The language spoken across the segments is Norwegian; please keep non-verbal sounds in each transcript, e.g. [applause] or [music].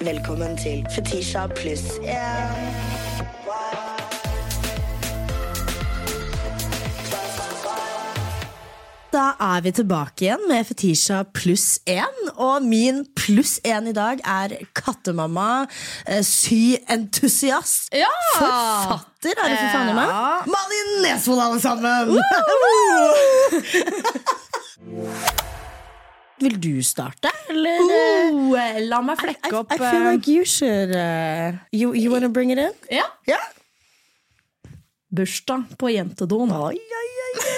Velkommen til Fetisha pluss yeah. Da er vi tilbake igjen med Fetisha pluss én. Og min pluss én i dag er kattemamma, eh, syentusiast, Ja! forfatter, er det for faen i meg? Ja. Malin Nesvold, alle sammen! [laughs] [laughs] Vil du starte, eller? Oh, la meg I, flekke opp I feel eh, like you should uh, you, you wanna bring it in? ja. Yeah. Bursdag på jentedoen. Oi, oi, oi.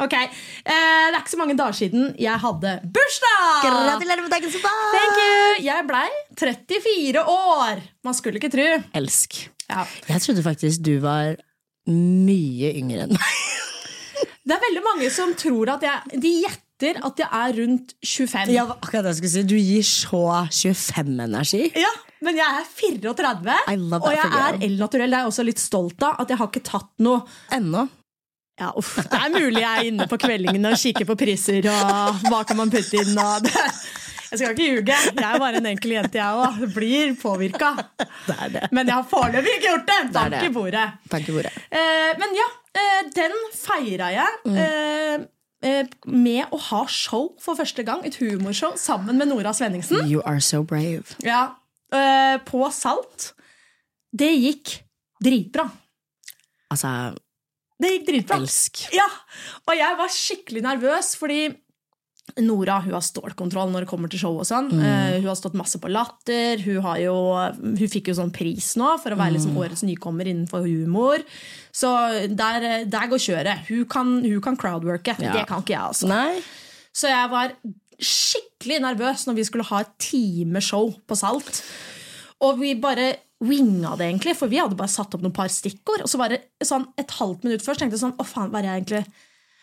Ok, eh, Det er ikke så mange dager siden jeg hadde bursdag! Gratulerer med dagen som var! Thank you! Jeg blei 34 år! Man skulle ikke tro. Elsk. Ja. Jeg trodde faktisk du var mye yngre enn meg. Det er veldig mange som tror at jeg De gjetter at jeg er rundt 25. Ja, akkurat det jeg skulle si. Du gir så 25-energi. Ja, men jeg er 34, I love og jeg er el-naturell. Det er jeg også litt stolt av. At jeg har ikke tatt noe Ennå. Ja, uff, Det er mulig jeg er inne på kveldingene og kikker på priser og hva kan man putte inn. Og det. Jeg skal ikke ljuge. Jeg er bare en enkel jente, jeg òg. Blir påvirka. Men jeg har foreløpig ikke gjort det! Det. i bordet. Takk i bordet. Eh, men ja, eh, den feira jeg Mm. eh, med å ha show for første gang. Et humorshow sammen med Nora Svenningsen. You are so brave. Ja, eh, på Salt. Det gikk dritbra. Altså, Det gikk dritbra. elsk. Ja, Og jeg var skikkelig nervøs, fordi Nora hun har stålkontroll når det kommer til show. og sånn. Eh, hun har stått masse på Latter. Hun, har jo, hun fikk jo sånn pris nå for å være liksom årets nykommer innenfor humor. Så der, der går kjøret. Hun kan, hun kan crowdworke. Ja. Det kan ikke jeg. altså. Nei. Så jeg var skikkelig nervøs når vi skulle ha et timeshow på Salt. Og vi bare winga det, egentlig, for vi hadde bare satt opp noen par stikkord. Og så var det sånn et halvt minutt først tenkte jeg sånn Å, faen, hva er jeg egentlig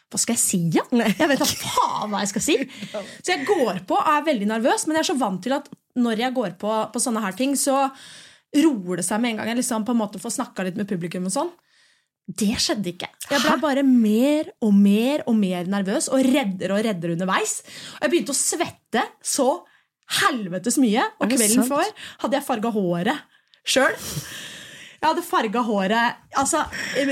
hva skal jeg si, ja? Jeg vet da faen hva jeg skal si. Så jeg går på og er veldig nervøs, men jeg er så vant til at når jeg går på, på sånne her ting, så roer det seg med en gang jeg liksom på en måte får snakka litt med publikum. og sånn. Det skjedde ikke. Jeg ble bare mer og mer og mer nervøs og reddere og reddere underveis. Og jeg begynte å svette så helvetes mye. Og kvelden før hadde jeg farga håret sjøl. Jeg hadde farga håret altså,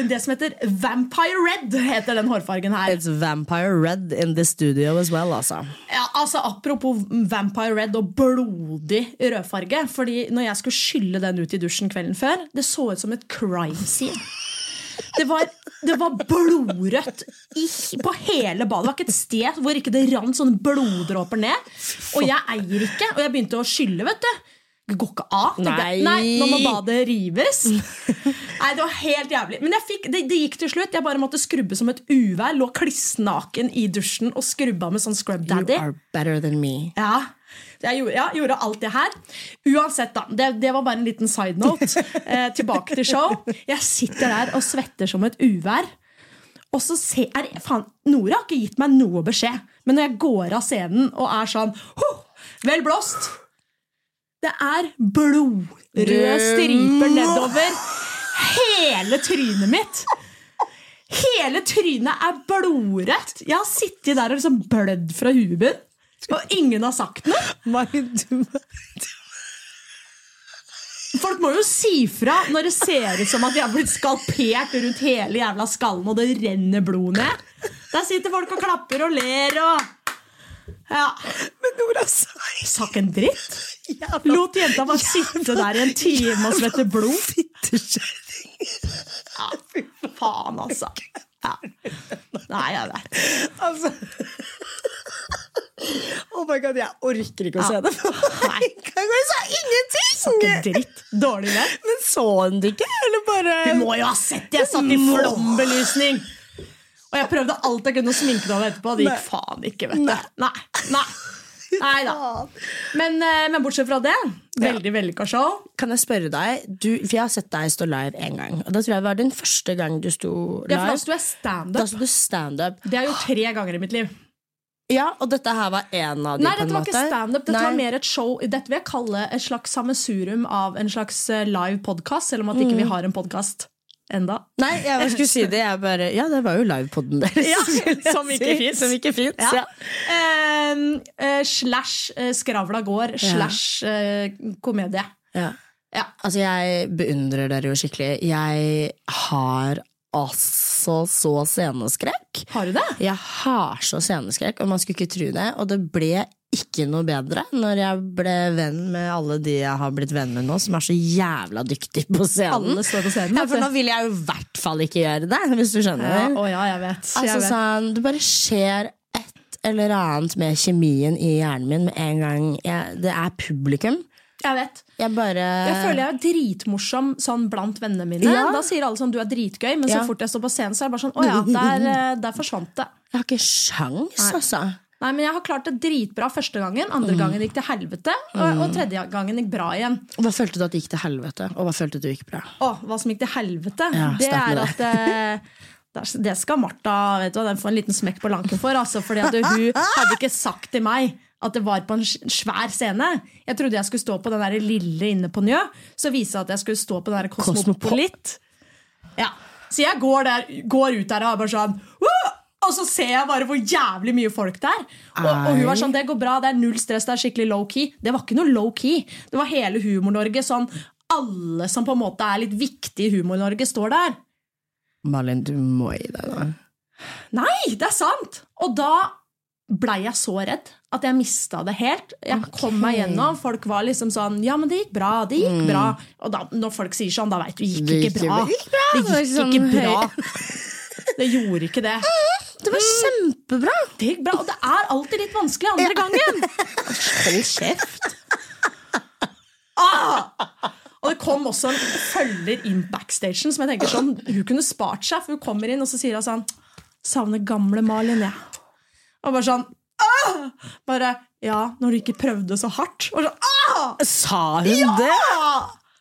Det som heter Vampire Red, heter den hårfargen her. It's vampire red in the studio as well, altså. Ja, altså Apropos Vampire Red og blodig rødfarge. Fordi når jeg skulle skylle den ut i dusjen kvelden før, det så ut som et crime scene. Det var, det var blodrødt i, på hele badet. Det var ikke et sted hvor ikke det rant sånne bloddråper ned. Og jeg eier ikke, og jeg begynte å skylle, vet du. Det går ikke av. Nei. Nei, nå må badet rives. [laughs] Nei, Det var helt jævlig. Men fikk, det, det gikk til slutt. Jeg bare måtte skrubbe som et uvær. Lå klissnaken i dusjen og skrubba med sånn scrub You daddy. are better than me. Ja. Jeg gjorde, ja, gjorde alt det her. Uansett, da. Det, det var bare en liten side note. [laughs] Eh, tilbake til show. Jeg sitter der og svetter som et uvær. Og så ser jeg faen, Nora har ikke gitt meg noe beskjed. Men når jeg går av scenen og er sånn «Huh, Vel blåst! Det er blodrøde striper nedover hele trynet mitt. Hele trynet er blodrødt. Jeg har sittet der og liksom blødd fra huet. Og ingen har sagt noe. Folk må jo si fra når det ser ut som at de har blitt skalpert rundt hele jævla skallen, og det renner blod ned. Der sitter folk og klapper og ler og Ja. Men Nora sa Sa ikke en dritt. Lot jenta bare sitte der i en time og svette blod. [laughs] fittekjerring. Ja, fy faen, altså. Ja. Nei, jeg vet Altså Oh my god, jeg orker ikke å se det. [laughs] Nei. Hun sa ingenting! Sa ikke dritt. Dårlig det. Men så hun det ikke? Eller bare Du må jo ha sett det! Jeg satt i Må. flombelysning. Og jeg prøvde alt jeg kunne å sminke meg etterpå. Det gikk faen ikke, vet du. Nei. Nei. Nei da. Men, eh, men bortsett fra det, veldig vellykka show. Kan jeg spørre deg, du, for jeg har sett deg stå live en gang. Og da tror jeg det var den første gang du sto live. Ja, for da sto jeg standup. Stand. Det har jeg gjort tre ganger i mitt liv. Ja, og dette her var en av de, Nei, dette var ikke standup. Dette Nei. var mer et show. Dette vil jeg kalle et slags sammensurium av en slags eh, live podkast, selv om at ikke vi har en podkast. Enda. Nei, jeg skulle si det. Jeg bare, ja, det var jo livepoden deres. Ja, [laughs] som ikke fint. Som ikke fins. Ja. Ja. Uh, slash eh, Skravla går, slash eh, komedie. Ja. Ja. Altså, jeg beundrer dere jo skikkelig. Jeg har altså så sceneskrekk. Har du det? Jeg har så sceneskrekk, og man skulle ikke tro det. Og det ble ikke noe bedre når jeg ble venn med alle de jeg har blitt venn med nå, som er så jævla dyktige på scenen. Alle står på scenen. Ja, for nå vil jeg jo i hvert fall ikke gjøre det, hvis du skjønner. Ja, å ja, jeg vet. Altså jeg vet. sånn, Det bare skjer et eller annet med kjemien i hjernen min med en gang jeg, det er publikum. Jeg vet. Jeg bare Jeg føler jeg er dritmorsom sånn blant vennene mine. Ja. Da sier alle sånn du er dritgøy, men Ja. så fort jeg står på scenen, så er det bare sånn å ja, der, eh, der forsvant det. Jeg har ikke sjans, altså. Nei, men jeg har klart det dritbra første gangen, andre gangen gikk til helvete, og, og tredje gangen gikk bra igjen. Hva følte du at gikk til helvete, og hva følte du gikk bra? Å, hva som gikk til helvete, Ja, det er at eh, det- skal Martha vet du, den får en liten smekk på lanken for. Altså, fordi at hun hadde ikke sagt til meg at det var på en svær scene. Jeg trodde jeg skulle stå på den der lille inne på Njø. Så viste det at jeg skulle stå på den der Kosmopolit. Ja. Så jeg går, der, går ut der og er bare sånn! Og så ser jeg bare hvor jævlig mye folk det er. Og, og hun var sånn, det går bra, det er null stress, det er skikkelig low-key. Det var ikke noe low-key. Det var hele Humor-Norge. Sånn, alle som på en måte er litt viktige i Humor-Norge, står der. Malin, du må gi deg, da. Nei, det er sant! Og da blei jeg så redd at jeg mista det helt. Jeg kom meg gjennom. Folk var liksom sånn Ja, men det gikk bra. Det gikk bra. Og da, når folk sier sånn, da veit du gikk Det ikke gikk- bra. det gikk bra. Det gikk sånn ikke bra. [laughs] Det gjorde ikke det. Det var kjempebra! Det gikk bra, Og det er alltid litt vanskelig andre gangen. Hold kjeft. Ah! Og det kom også en følger inn backstagen som jeg tenker sånn, hun kunne spart seg. For hun kommer inn og så sier hun sånn Savner gamle Malin, jeg. Og bare sånn ah! Bare Ja, når du ikke prøvde så hardt. Og sånn, ah! Sa hun det?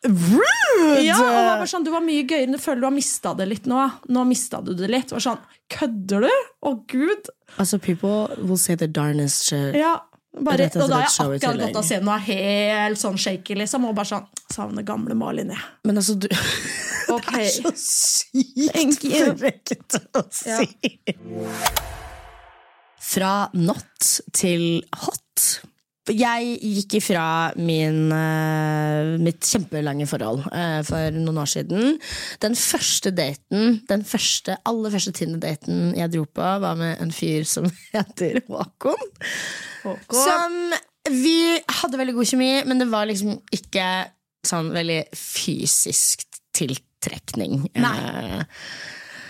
Rude! Ja, og det var sånn, Du var mye gøyere, du føler du har mista det litt nå. Nå mista du det litt. Var sånn, Kødder du? Å, gud! Altså, people will say the darnest shit. Ja, bare, og da har jeg akkurat gått av scenen og er helt sånn shaky, liksom. Og bare sånn Savner gamle Malin, jeg. Men altså, du [laughs] er Så sykt Thank å si! Ja. Fra not til hot. Jeg gikk ifra min, eh, mitt kjempelange forhold eh, for noen år siden. Den første daten, den første, aller første Tinder-daten jeg dro på, var med en fyr som [laughs] heter Håkon. Som Vi hadde veldig god kjemi, men det var liksom ikke sånn veldig fysisk tiltrekning. Nei.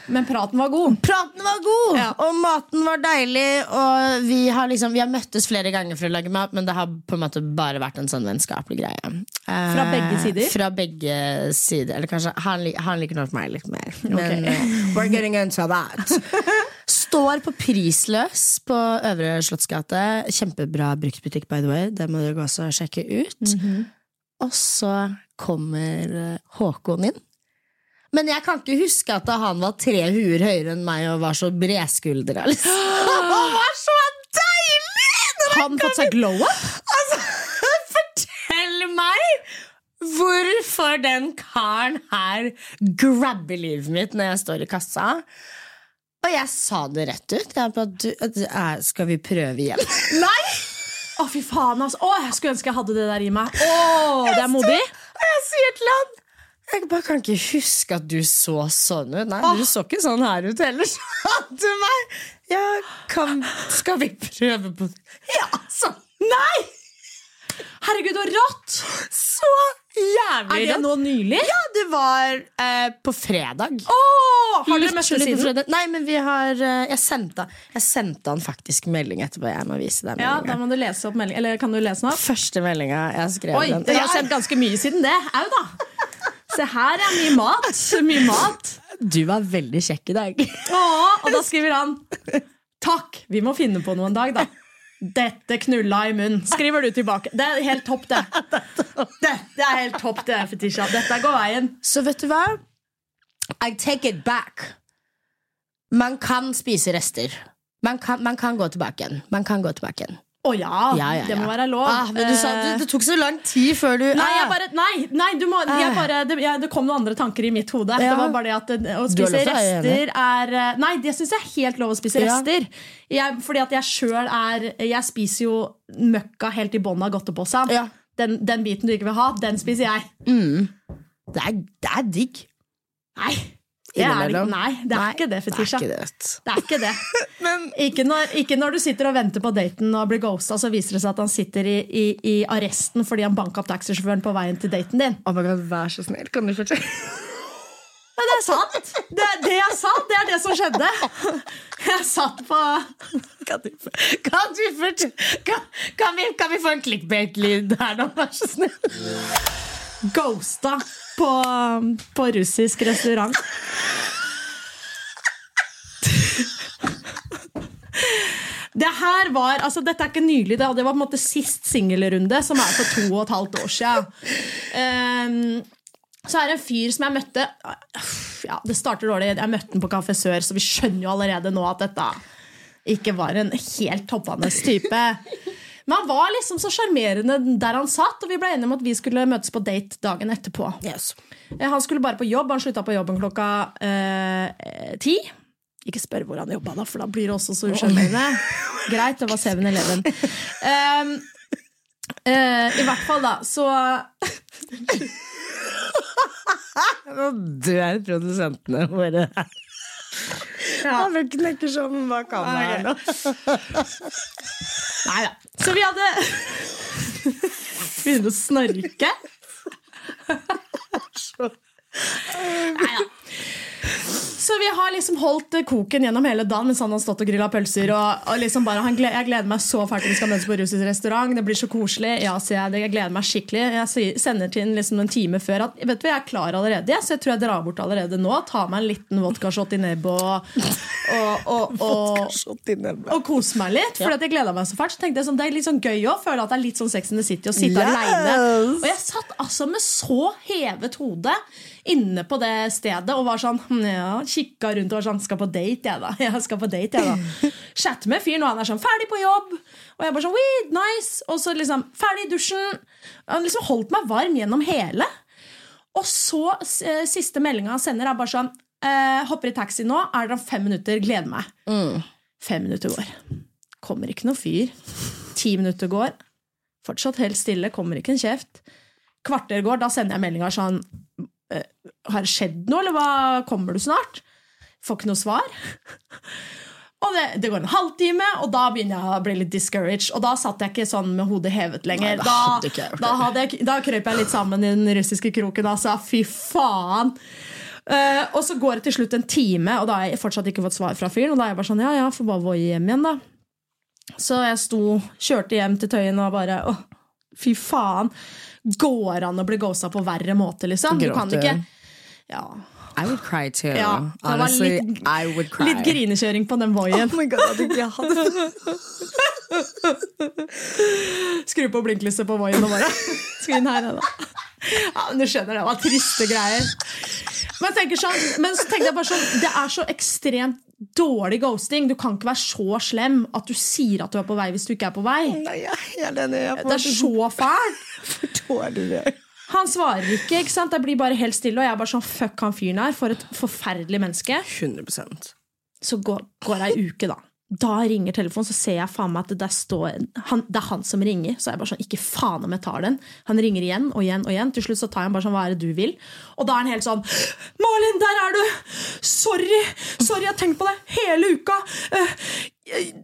Eh, Men praten var god. Praten var god, Ja. og maten var deilig. Og vi har, liksom, vi har møttes flere ganger for å lage mat, men det har på en måte bare vært en sånn vennskapelig greie. Eh, Fra begge sider? Fra begge sider. Eller kanskje han, han liker nok meg litt mer. Men okay. we're getting into that. [laughs] Står på Prisløs på Øvre Slottsgate. Kjempebra bruktbutikk, by the way. Det må dere også sjekke ut. Og så kommer eh, Håkon inn. Men jeg kan ikke huske at han var tre huer høyere enn meg og var så bredskuldra. Liksom. [gasps] Han var så deilig! Har han fått seg glow up? Altså, [laughs] fortell meg hvorfor den karen her grabber livet mitt når jeg står i kassa. Og jeg sa det rett ut. Jeg eh, skal vi prøve igjen? [laughs] Nei! Å, fy faen, altså. Å, jeg skulle ønske jeg hadde det der i meg. Å, det er modig. Og jeg sier til han Jeg bare kan ikke huske at du så sånn ut. Nei, du så ikke sånn her ut heller, sa han til meg. Ja, kan, skal vi prøve på Ja, så Nei! Herregud, så rått! Så jævlig rått. Er det nå nylig? Ja, det var eh, på fredag. Oh, har dere møttes siden? fredag. Nei, men vi har eh, jeg, sendte, jeg sendte han faktisk melding etterpå. Jeg må vise deg Ja, da må du lese opp melding. Eller kan du lese den opp? Første meldinga jeg skrev. Oi, den. dere har sendt ganske mye siden det. Au, da. Se her er mye mat. Mye mat. Du var veldig kjekk i dag. Åh, og da skriver han Takk, vi må finne på noe en dag, da. Dette knulla i munnen. Skriver du tilbake. Det er helt topp, det. [laughs] Dette er helt topp, det, Fetisha. Dette går veien. Så vet du hva? I take it back. Man kan spise rester. Man kan, man kan gå tilbake igjen. Man kan gå tilbake igjen. Å ja, Ja, ja, det må være lov. Ah, men du sa du, det, tok så lang tid før du Nei, jeg ah. bare, nei, nei du må, jeg bare, det, jeg, det kom noen andre tanker i mitt hode. Det var bare det at å spise til å være rester er eh, Nei, det syns jeg er helt lov å spise rester. Jeg, fordi at jeg sjøl er Jeg spiser jo møkka helt i bånn av godteposen. Ja. Den, den biten du ikke vil ha, den spiser jeg. det, er, det er digg. Nei, det er, Innimellom. nei, det er Nei, ikke det, Fetisha. Det er ikke det. Det er ikke det. ikke, når, ikke når du sitter og venter på daten og blir ghosta, så viser det seg at han sitter i, i, i arresten fordi han banka opp taxisjåføren på veien til daten din. Oh my God, vær så snill, kan du fortelle? Men det er sant! Det, det er sant, det er det som skjedde. Jeg satt på Kan du, kan du fortelle kan, kan, vi, kan vi få en clickbait-lyd her nå, vær så snill? Ghosta på, på russisk restaurant. Det her var, altså Dette er ikke nylig, det var på en måte sist singelrunde, som er for to og et halvt år siden. Um, så er det en fyr som jeg møtte ja, Det starter dårlig. Jeg møtte han på Kafé Sør, så vi skjønner jo allerede nå at dette ikke var en helt toppende type. Men han var liksom så sjarmerende der han satt, og vi ble enige om at vi skulle møtes på date dagen etterpå. Yes. Eh, Han skulle bare på jobb. Han slutta på jobben klokka eh, ti. Ikke spør hvor han jobba, da, for da blir det også så usjarmerende. Greit, det var 7-Eleven. Um, eh, I hvert fall, da, så Nå dør produsentene våre. Han vil knekke sånn bak kameraet nå. Nei da. Så vi hadde Begynner å snorke. Nei da. Så vi har liksom holdt koken gjennom hele dagen mens han har stått og grilla pølser. Og, og liksom bare, han Jeg gleder meg så fælt til vi skal møtes på russisk restaurant. Det blir så koselig. Ja, sier jeg, det, jeg gleder meg skikkelig. Jeg sender til en, liksom en time før at vet du, hva, jeg er klar allerede, så jeg tror jeg drar bort allerede nå. Tar meg en liten vodkashot i nebbet og, og, og, [laughs] og, og kose meg litt. For at jeg gleda meg så fælt. Så tenkte jeg sånn, Det er litt sånn gøy å føle at det er litt sånn Sex in the City å sitte Yes! alene. Og jeg satt altså med så hevet hode inne på det stedet og var sånn hm, ja, kikka rundt og var sånn Skal på date, jeg, da. [laughs] Jeg skal på date, jeg, da. [laughs] Chatte med fyren, og han er sånn ferdig på jobb. Og jeg bare sånn weed, nice. Og så liksom ferdig i dusjen. Han liksom holdt meg varm gjennom hele. Og så eh, siste meldinga han sender, er bare sånn eh, Hopper i taxi nå, er dere om fem minutter, gleder meg. Fem minutter går. Kommer ikke noe fyr. Ti minutter går. Fortsatt helt stille, kommer ikke en kjeft. Kvarter går, da sender jeg meldinga sånn Har det skjedd noe, eller hva? Kommer du snart? Får ikke noe svar. Og det, det går en halvtime, og da begynner jeg å bli litt discouraged. Og da satt jeg ikke sånn med hodet hevet lenger. Nei, da da, hadde jeg da, hadde jeg, da krøp jeg litt sammen i den russiske kroken. Altså, fy faen! Uh, og så går det til slutt en time, og da har jeg fortsatt ikke fått svar fra fyren. Og da er jeg bare sånn, ja, ja, får bare voie hjem igjen, da. Så jeg sto, kjørte hjem til Tøyen og bare åh, fy faen. Går an å bli ghosta på verre måte, liksom? Du kan ikke Ja. I would cry too. Ja, det Honestly, litt- I would cry. Litt grinekjøring på den voien. Oh my god, hadde ikke jeg hatt [laughs] Skru på blinklyset på voien og bare [laughs] Skru inn her, da. Ja, men Du skjønner, det var triste greier. Men, tenker sånn, men så tenkte jeg bare sånn Det er så ekstremt dårlig ghosting. Du kan ikke være så slem at du sier at du er på vei hvis du ikke er på vei. Nei, jeg er helt enig. Jeg Det er så fælt. [laughs] dårlig det. Han svarer ikke. ikke sant? Jeg blir bare helt stille, og jeg er bare sånn fuck han fyren her. For et forferdelig menneske. 100% Så går, går ei uke, da. Da ringer telefonen, så ser jeg faen meg at det, står, han, det er han som ringer. Så jeg bare sånn, ikke faen om jeg tar den. Han ringer igjen og igjen og igjen. Til slutt så tar jeg han bare sånn, hva er det du vil? Og da er han helt sånn Malin, der er du! Sorry! Sorry, jeg har tenkt på deg hele uka. Eh,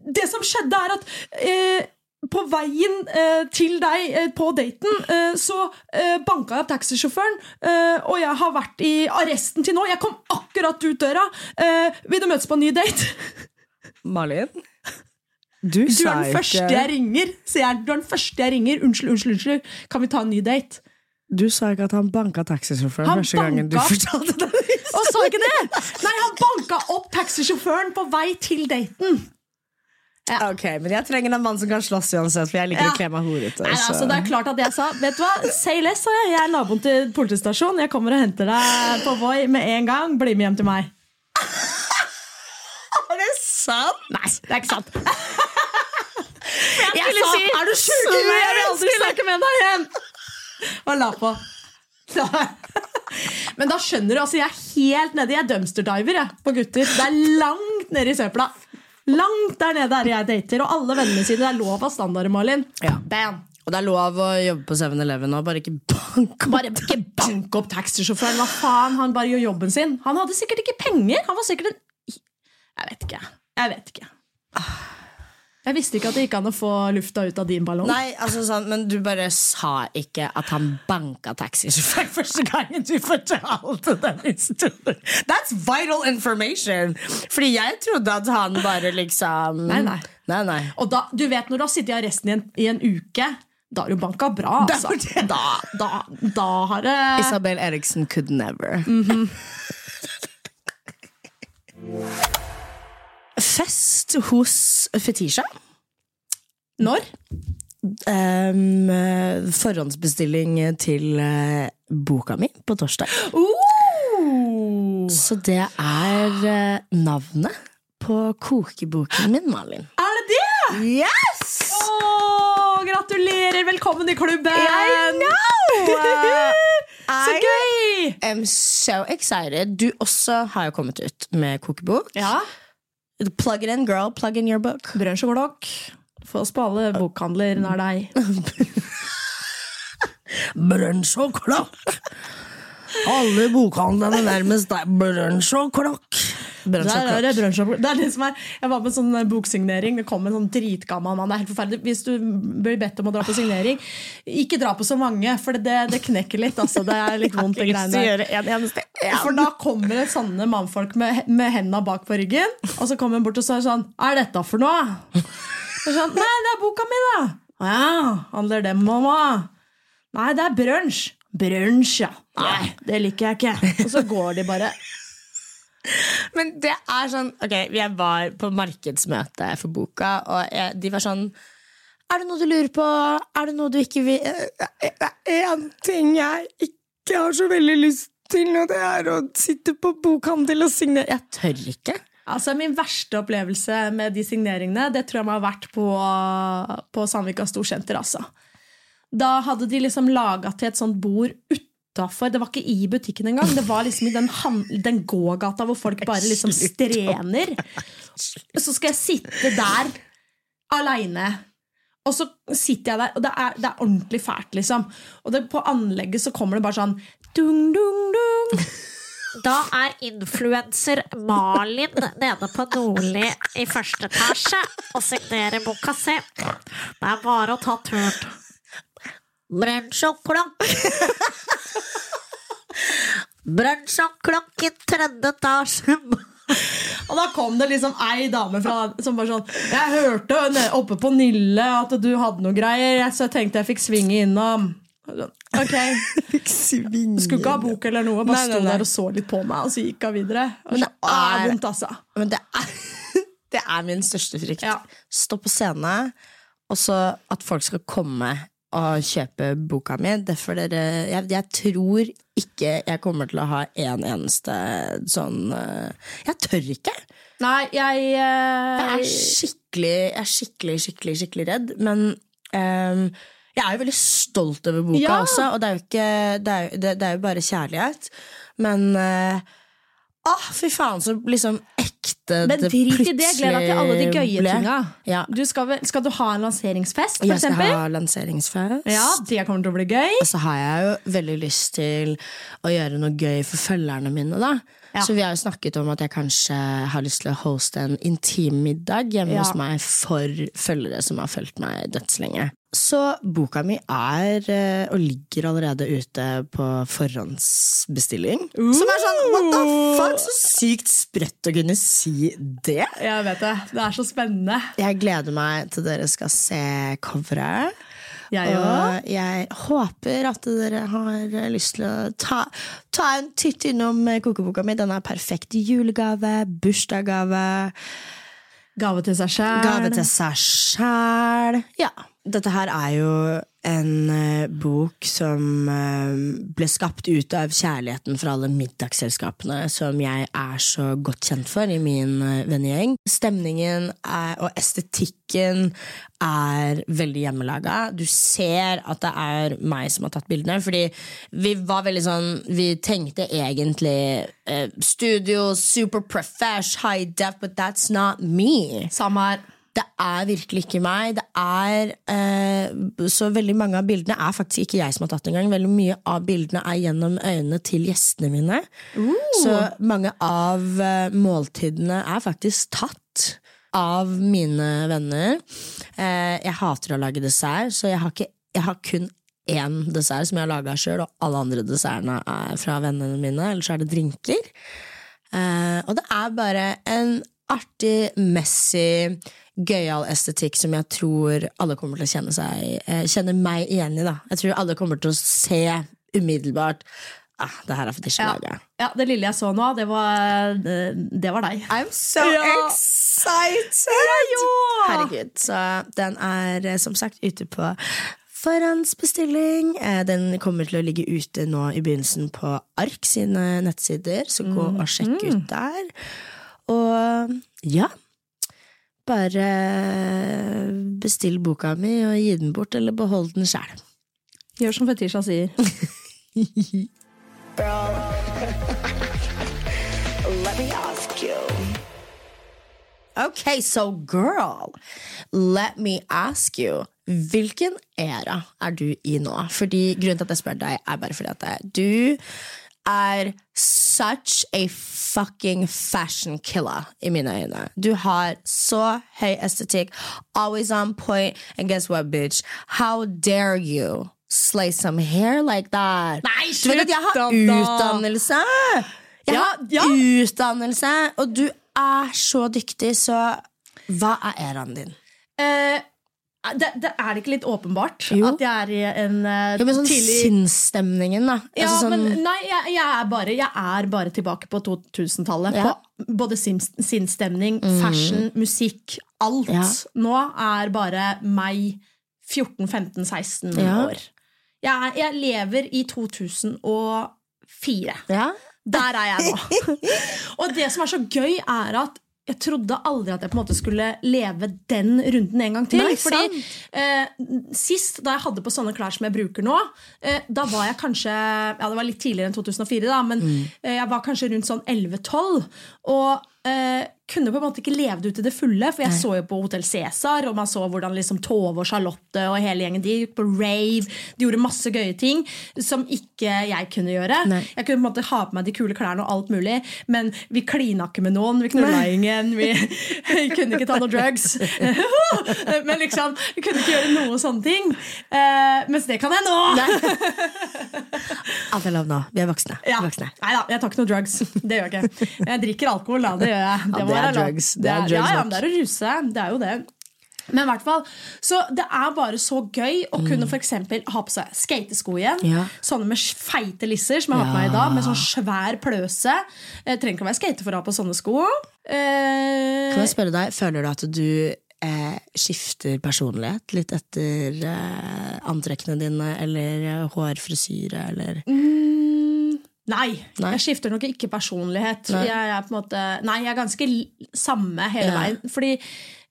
det som skjedde, er at eh, på veien eh, til deg eh, på daten, eh, så eh, banka jeg opp taxisjåføren, eh, og jeg har vært i arresten til nå. Jeg kom akkurat ut døra. Eh, vil du møtes på en ny date? Malin? Du, Du er den første jeg ringer. sier jeg. Du er den første jeg ringer. Unnskyld, unnskyld, unnskyld. Kan vi ta en ny date? Du sa ikke at han banka taxisjåføren Han første gangen du fortalte det. [laughs] Og sa ikke det! Nei, han banka opp taxisjåføren på vei til daten. Ok, men jeg trenger en mann som kan slåss uansett, for jeg liker Ja. å kle meg horete. Altså, det er klart at jeg sa Vet du hva, say less, sa jeg. Jeg er naboen til politistasjonen. Jeg kommer og henter deg på Voi med en gang. Bli med hjem til meg. Sant? Nei, det er ikke sant. [laughs] Jeg jeg sa si. er du sjuk? i huet? Jeg vil aldri snakke med deg igjen! [laughs] Og la på. [laughs] Men da skjønner du, altså jeg er helt nede. Jeg er dumpster diver jeg, på gutter. Det er langt nede i søpla. Langt der nede er jeg dater, og alle vennene sine. Det er lov av standarder, Malin. Ja. Bam. Og det er lov å jobbe på 7-Eleven og bare ikke banke opp. Bare ikke bank opp taxisjåføren. Hva faen? Han bare gjør jobben sin. Han hadde sikkert ikke penger. Han var sikkert en Jeg vet ikke. Jeg vet ikke. Jeg visste ikke at det gikk an å få lufta ut av din ballong. Nei, altså sånn, Men du bare sa ikke at han banka taxisjåfør [laughs] første gangen du fortalte den historien. That's vital information! Fordi jeg trodde at han bare liksom Nei, nei. nei, nei. Og da, du vet når du har sittet i arresten i en, i en uke, da har du banka bra. Altså. Da, da, da har det Isabel Eriksen could never. [laughs] Fest hos Fetisha. Når? Um, forhåndsbestilling til uh, boka mi på torsdag. Uh, Så det er uh, navnet på kokeboken min, Malin. er det det? Yes! Oh, gratulerer! Velkommen i klubben! I know! [laughs] Så gøy! I'm so excited. Du også har jo kommet ut med kokebok. Ja. Plug it in, girl. Plug in your book. Brunsj og glokk. Få oss på alle bokhandler nær deg. [laughs] Brunsj og klokk. Alle bokhandlene nærmest deg. Brunsj og klokk. Der er det er det som er Jeg var på en sånn boksignering. Det kom en sånn dritgammal mann. Det er helt forferdelig. Hvis du blir bedt om å dra på signering, ikke dra på så mange, for det, det knekker litt. Altså. Det er litt [laughs] vondt, det greiene der. en eneste For da kommer det sånne mannfolk med, med hendene bak på ryggen, og så kommer hun bort og sier sånn Hva er dette for noe? Sånn, Nei, det er boka mi, da. Å ja, handler det om mamma? Nei, det er brunsj. Brunsj, ja. Nei, det liker jeg ikke. Og så går de bare. Men det er sånn Ok, jeg var på markedsmøte for boka, og jeg, de var sånn Er det noe du lurer på? Er det noe du ikke vil Det er én ting jeg ikke har så veldig lyst til, og det er å sitte på bokhandel og signere. Jeg tør ikke. Altså, Min verste opplevelse med de signeringene Det tror jeg må ha vært på, på Sandvika Storsenter. Altså. Da hadde de liksom laga til et sånt bord utafor. Det var ikke i butikken engang. Det var liksom i den, den gågata hvor folk bare liksom strener. Så skal jeg sitte der aleine. Og så sitter jeg der, og det er, det er ordentlig fælt, liksom. Og det, på anlegget så kommer det bare sånn dung, dung, dung. Da er influenser Malin nede på Nordli i første etasje og signerer boka si. Det er bare å ta turen. Brunsj og klokk. [laughs] Brunsj og klokk i tredje etasje. Og da kom det liksom ei dame fra, som bare sånn Jeg hørte oppe på Nille at du hadde noe greier, så jeg tenkte jeg fikk svinge innom. Ok, [laughs] Skulle ikke ha bok eller noe, bare Nei, sto nei. der og så litt på meg, og så gikk hun videre. Og Men det er er- vondt, altså. Men det er, [laughs] det er min største frykt. Ja. Stå på scene, og så at folk skal komme og kjøpe boka mi. Derfor dere, jeg, jeg tror ikke jeg kommer til å ha en eneste sånn eh, Jeg tør ikke! Nei, jeg, Jeg er eh, skikkelig, jeg er skikkelig, skikkelig, skikkelig redd. Men um, jeg er jo veldig stolt over boka Ja. også, og det er jo, ikke, det er, det, det er jo bare kjærlighet. Men uh, Åh, fy faen, så liksom Men det drit i det, gled deg til alle de gøye tinga. Ja. Du skal, skal du ha en lanseringsfest, for Jeg skal eksempel? ha lanseringsfest. Ja, det kommer til å bli gøy. Og så har jeg jo veldig lyst til å gjøre noe gøy for følgerne mine. da Ja. Så vi har jo snakket om at jeg kanskje har lyst til å hoste en intim middag hjemme Ja. hos meg for følgere som har fulgt meg dødslenge. Så boka mi er eh, og ligger allerede ute på forhåndsbestilling. Som er sånn what the fuck, så sykt sprøtt å kunne si det. Jeg vet det. Det er så spennende. Jeg gleder meg til dere skal se coveret. Jeg og også. jeg håper at dere har lyst til å ta, ta en titt innom kokeboka mi. Den er perfekt julegave, bursdagsgave, Gave til seg sjæl. gave til seg sjæl. Ja. Dette her er jo en eh, bok som eh, ble skapt ut av kjærligheten for alle middagsselskapene som jeg er så godt kjent for i min uh, vennegjeng. Stemningen er, og estetikken er veldig hjemmelaga. Du ser at det er meg som har tatt bildene, fordi vi var veldig sånn Vi tenkte egentlig eh, studio, super profesh, high def, but that's not me. Samme her. Er virkelig ikke meg. Det er eh, Så veldig mange av bildene er faktisk ikke jeg som har tatt engang. Veldig mye av bildene er gjennom øynene til gjestene mine. Så mange av eh, måltidene er faktisk tatt av mine venner. Eh, jeg hater å lage dessert, så jeg har, ikke, jeg har kun én dessert som jeg har laga sjøl, og alle andre dessertene er fra vennene mine. Eller så er det drinker. Eh, og det er bare en artig, messy, gøyal estetikk som jeg tror alle kommer til å kjenne, seg, eh, kjenne meg igjen i. Da. Jeg tror alle kommer til å se umiddelbart ah, det her er Ja. fetisjelaget. ja, Det lille jeg så nå, det var, det, det var deg. I'm so Ja. excited! Herregud. Så den er eh, som sagt ute på forhåndsbestilling. Eh, Den kommer til å ligge ute nå i begynnelsen på Ark sine nettsider, så gå og sjekk ut der. Og ja Bare bestill boka mi og gi den bort, eller behold den sjæl. Gjør som Fetisha sier. [laughs] [laughs] Let me ask you. Ok, so girl, let me ask you. Hvilken æra er du i nå? Fordi Grunnen til at jeg spør deg, er bare fordi at du er such a fucking fashion killer i mine øyne. Du har så høy estetikk, always on point, and guess what, bitch? How dare you slay some hair like that? Nei, du vet at jeg har da, da. utdannelse! Jeg Ja, har ja. utdannelse, og du er så dyktig, så hva er æraen din? Eh, det, det er det ikke litt åpenbart Jo. at jeg er i en uh, Ja, men sånn tidlig sinnsstemningen, da. ja, altså, sånn, men nei, jeg, jeg, er bare, jeg er bare tilbake på 2000-tallet. Ja. På både sin- sinnsstemning, fashion, musikk, alt. Ja. Nå er bare meg 14-15-16 Ja. år. Jeg, jeg lever i 2004. ja. Der er jeg nå. [laughs] og det som er så gøy, er at jeg trodde aldri at jeg på en måte skulle leve den runden en gang til. Nei, fordi eh, Sist, da jeg hadde på sånne klær som jeg bruker nå, eh, da var jeg kanskje Ja, det var litt tidligere enn 2004, da, men Mm. eh, jeg var kanskje rundt sånn 11-12. Og eh, kunne på en måte ikke levd ut i det fulle, for jeg så jo på Hotell Cæsar, og man så hvordan liksom Tove og Charlotte og hele gjengen de gikk på rave. De gjorde masse gøye ting som ikke jeg kunne gjøre. Nei. Jeg kunne på en måte ha på meg de kule klærne og alt mulig, men vi klina ikke med noen. Vi knulla ingen. Vi, vi [laughs] kunne ikke ta noe drugs. [laughs] men liksom, vi kunne ikke gjøre noe sånne ting. Uh, mens det kan jeg nå! [laughs] Alt er lov nå. Vi er voksne. Ja. voksne. Nei da, jeg tar ikke noe drugs. [laughs] Det gjør jeg ikke. Jeg drikker alkohol, da. Det gjør jeg. Ja, det er drugs. Det er ja, drugs ja, nok. men det er å ruse. Det er jo det. Men i hvert fall, så det er bare så gøy å kunne for ha på seg skatesko igjen. Mm. Ja. Sånne med feite lisser som jeg har på meg i dag, med sånn svær pløse. Jeg trenger ikke å være skater for å ha på sånne sko. Eh, Kan jeg spørre deg, Føler du at du eh, skifter personlighet litt etter eh, antrekkene dine, eller eh, hårfrisyre, eller Mm, nei, Nei. jeg skifter nok ikke personlighet. Nei. Jeg er på en måte Nei, jeg er ganske samme hele Ja. veien. Fordi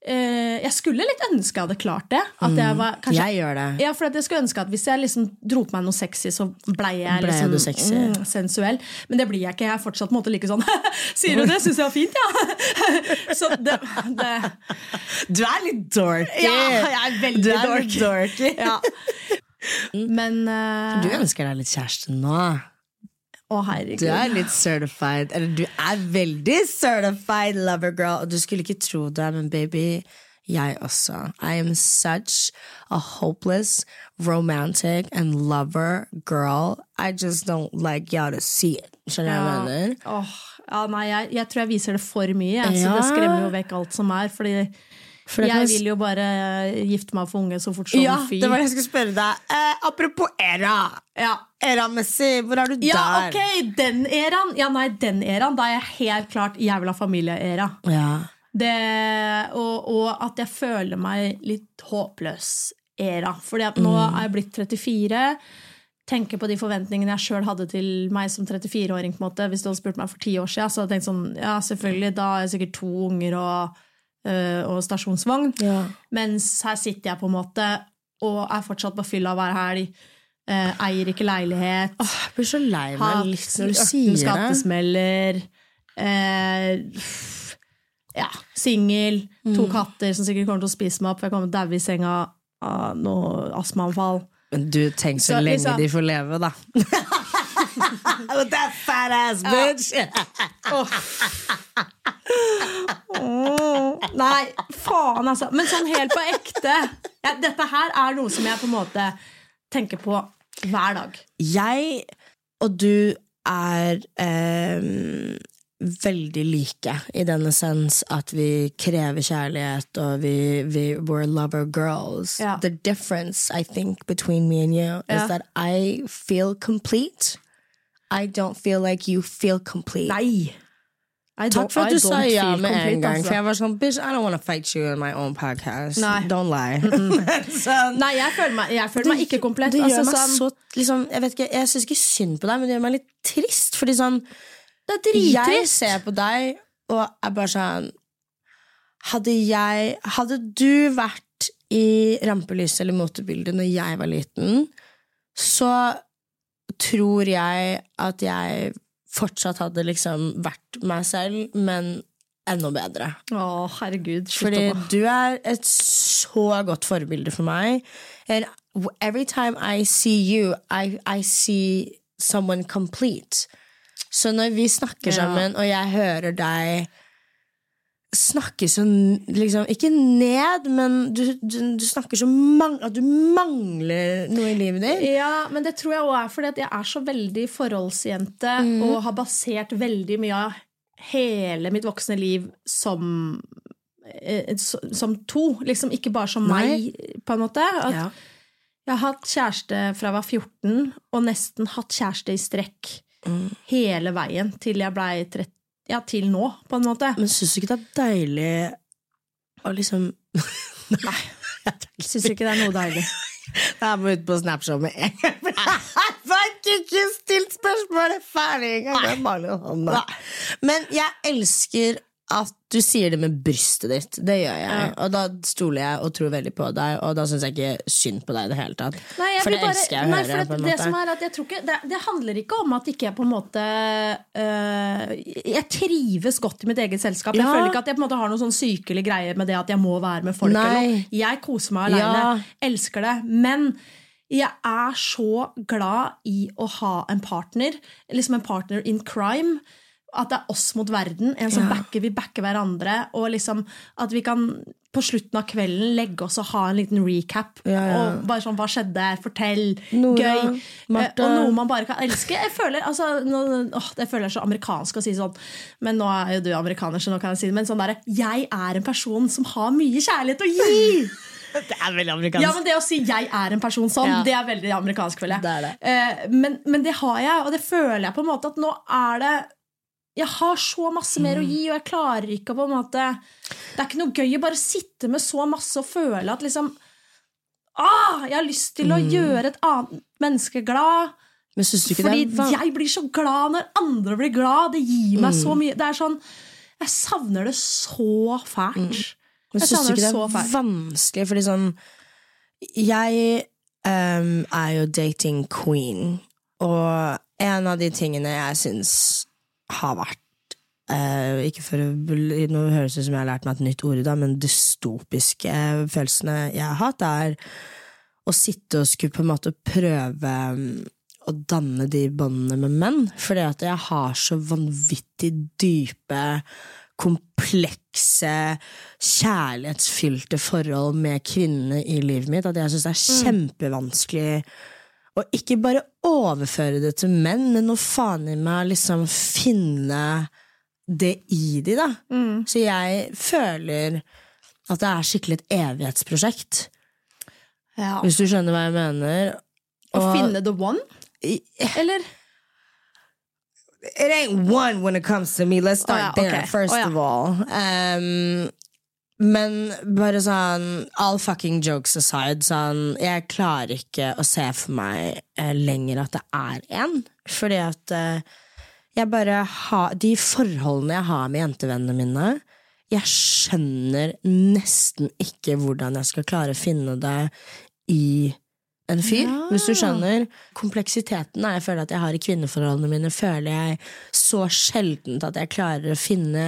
jeg skulle litt ønske jeg hadde klart det. At jeg var kanskje Mm. Jeg gjør det. ja, for at jeg skulle ønske at Hvis jeg liksom dro på meg noe sexy, så blei jeg Ble liksom, mm, sensuell. Men det blir jeg ikke. Jeg er fortsatt måte like sånn [laughs] Sier du det? Syns jeg var fint, ja! [laughs] så det, det Du er litt dorky! Ja, jeg er veldig du er dorky. dorky. Ja. [laughs] Men uh, Du ønsker deg litt kjæreste nå. Å, herregud. Du er litt certified. Eller du er veldig certified lover girl. Og du skulle ikke tro det, men baby, jeg også. I am such a hopeless, romantic and lover girl. I just don't like y'all to see it. Skjønner du hva jeg mener? Oh, ja, nei, jeg, jeg tror jeg viser det for mye, jeg, så det skremmer jo vekk alt som er. Fordi jeg vil jo bare gifte meg og få unge så fort som Ja, fy. det var det jeg skulle spørre deg. Eh, apropos era. Ja. Era-messig, hvor er du ja, der? ok, den eraen. Ja, nei, den eraen. Da er jeg helt klart jævla familieera. Ja. Det, og, og at jeg føler meg litt håpløs era. Fordi at nå er jeg blitt 34. Tenker på de forventningene jeg sjøl hadde til meg som 34-åring. på en måte. Hvis du hadde spurt meg for ti år siden, så hadde jeg tenkt sånn Ja, selvfølgelig, da er jeg sikkert to unger og, og stasjonsvogn. Ja. Mens her sitter jeg på en måte og er fortsatt på fylla hver helg. eh, eier ikke leilighet. Jeg blir så lei meg litt når du sier det. skattesmeller. Eh, ja, singel. To Mm. katter som sikkert kommer til å spise meg opp, for jeg kommer til å daue i senga av noe astmaanfall. Men du, tenk så, Så lenge liksom- de får leve, da. [laughs] [laughs] With that fat ass bitch! [laughs] Nei, faen, altså. Men sånn helt på ekte. Ja, dette her er noe som jeg på en måte tenker på hver dag. Jeg og du er eh, veldig like i den essens at vi krever kjærlighet, og vi, vi we're lover girls. Ja. The difference, I think, between me and you Ja. is that I feel complete. I don't feel like you feel complete. Nei! I Takk for at du sa ja med en gang. altså. For jeg var sånn, bitch, I don't want to fight you in my own podcast. Nei. Don't lie. [laughs] Nei, jeg føler meg, jeg føler meg ikke komplett. Det gjør Altså, meg sånn, så liksom, Jeg vet ikke, jeg syns ikke synd på deg, men det gjør meg litt trist. Fordi sånn det er drittrist. Jeg ser på deg og er bare sånn Hadde jeg Hadde du vært i rampelyset eller motebildet når jeg var liten, så tror jeg at jeg fortsatt hadde liksom vært meg selv, men enda bedre. Å, herregud. Fordi du er et så godt forbilde for meg. And every time I see you, I, I see someone complete. Så når vi snakker sammen, og jeg hører deg snakke så liksom, Ikke ned, men du, du, du snakker så mang at du mangler noe i livet ditt. Ja, men det tror jeg også er fordi at jeg er så veldig forholdsjente Mm. og har basert veldig mye av hele mitt voksne liv som eh, som to. Liksom ikke bare som meg, på en måte. At Ja. Jeg har hatt kjæreste fra jeg var 14, og nesten hatt kjæreste i strekk Mm. hele veien til jeg blei 30. Ja, til nå, på en måte. Men syns du ikke det er deilig å liksom [laughs] Nei. Syns ikke det er noe deilig. Jeg må ut på Snapchat med en gang. [laughs] Jeg fikk ikke stilt spørsmålet ferdig engang! Men jeg elsker at du sier det med brystet ditt. Det gjør jeg. Og da stoler jeg og tror veldig på deg, og da syns jeg ikke synd på deg i det hele tatt. Nei, jeg for det bare- elsker jeg å nei, høre. det, det måte. som er at jeg tror ikke, det, det handler ikke om at ikke jeg på en måte øh, Jeg trives godt i mitt eget selskap. Jeg føler ikke at jeg på en måte har noen sånn sykelig greie med det at jeg må være med folk. Jeg koser meg alene. Ja. Elsker det. Men jeg er så glad i å ha en partner. Liksom en partner in crime. At det er oss mot verden. En som Ja. backer, vi backer hverandre. Og liksom at vi kan på slutten av kvelden legge oss og ha en liten recap. Ja, ja. Og bare sånn, Hva skjedde? Fortell. Nora, Gøy. Eh, Og noe man bare kan elske. Jeg føler, altså, nå, åh, det føler jeg så amerikansk å si sånn, men nå er jo du amerikaner, så nå kan jeg si det. Men sånn der, jeg er en person som har mye kjærlighet å gi! [laughs] Det er veldig amerikansk. Ja, men Det å si 'jeg er en person sånn', Ja. det er veldig amerikansk. føler jeg Det det. Eh, men, men det har jeg, og det føler jeg på en måte at nå er det Jeg har så masse mer å gi, og jeg klarer ikke å på en måte Det er ikke noe gøy å bare sitte med så masse og føle at liksom Ah, jeg har lyst til å gjøre et annet menneske glad. Men Fordi er jeg blir så glad når andre blir glad. Det gir meg så mye. Det er sånn Jeg savner det så fælt. Men Jeg syns du ikke det det er fælt. vanskelig? Fordi sånn Jeg um, er jo dating queen, og en av de tingene jeg syns har vært Uh, Ikke for å Nå høres det ut som jeg har lært meg et nytt ord i dag, men dystopiske følelsene jeg har hatt, er å sitte og skulle på en måte prøve mm, å danne de båndene med menn. Fordi at jeg har så vanvittig dype, komplekse, kjærlighetsfylte forhold med kvinnene i livet mitt at jeg syns det er kjempevanskelig å ikke bare overføre det til menn, men å faen i meg liksom finne det i de, da. Så jeg føler at det er skikkelig et evighetsprosjekt. Ja. Hvis du skjønner hva jeg mener. Å finne the one? Eller? it ain't one when it comes to me. Let's start Å ja, there, ok. first oh, ja. of all. Um, Men bare sånn All fucking jokes aside, sånn Jeg klarer ikke å se for meg eh, lenger at det er en. Fordi at eh, jeg bare har De forholdene jeg har med jentevennene mine Jeg skjønner nesten ikke hvordan jeg skal klare å finne det i en fyr, hvis du skjønner. Kompleksiteten jeg føler at jeg har i kvinneforholdene mine, føler jeg så sjeldent at jeg klarer å finne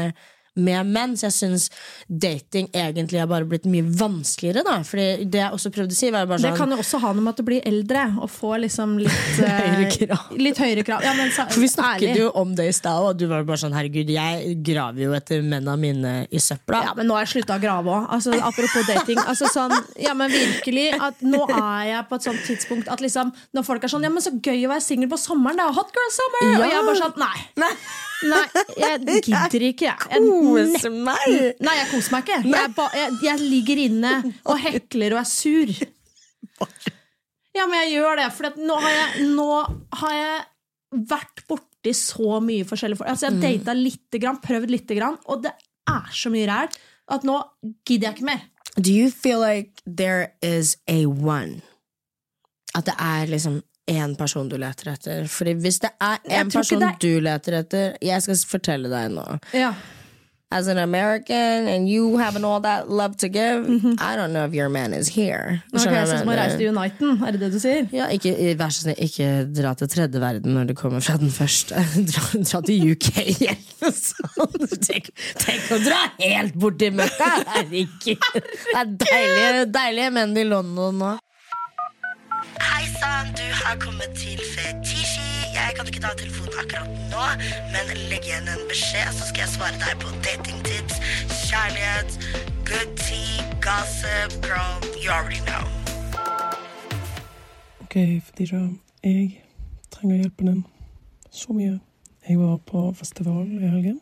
med menn. Så jeg syns dating egentlig har bare blitt mye vanskeligere. Da. Fordi det jeg også prøvde å si, var bare Det sånn kan jo også ha noe med at du blir eldre og får liksom litt [laughs] eh, Høyere krav. Litt høyere krav. Ja, men så, For vi snakket ærlig. jo om det i stad, og du var bare sånn herregud, jeg graver jo etter mennene mine i søpla. Ja, men nå har jeg slutta å grave òg. Altså, apropos dating. Altså, sånn, ja, men virkelig, at Nå er jeg på et sånt tidspunkt at liksom, når folk er sånn Ja, men så gøy å være singel på sommeren. Det er hot girl summer! Og jeg er bare sånn Nei. Nei, Nei, jeg [laughs] gidder ikke, jeg. jeg koser meg! Nei, jeg koser meg ikke. Jeg, ba, jeg, jeg ligger inne og hekler og er sur. Ja, men jeg gjør det, for nå, nå har jeg vært borti så mye forskjellige folk. Altså, jeg har data lite grann, prøvd lite grann, og det er så mye ræl at nå gidder jeg ikke mer. Do you feel like there is a one? At det er liksom én person du leter etter? Fordi hvis det er én person er... du leter etter Jeg skal fortelle deg nå. Ja. As an American and you having all that love to give, I don't know if your man is here. Ok, Skjønner du Sånn som hva å jeg reise til Uniten, er det det du sier? Ja, ikke, vær så snill, ikke dra til tredje verden når du kommer fra den første. [laughs] Dra, dra til UK. [laughs] Tenk, tenk å dra helt bort til Møkka! Herregud. [laughs] Det er deilige, deilige menn i London nå. Hei sann, du har kommet til Fetisji. Jeg kan ikke ta telefonen akkurat nå, men legg igjen en beskjed, så skal jeg svare deg på datingtips, kjærlighet, good tea, gossip, girl, you already know. Ok, Fetisha. Jeg trenger hjelpen din så mye. Jeg var på festival i helgen,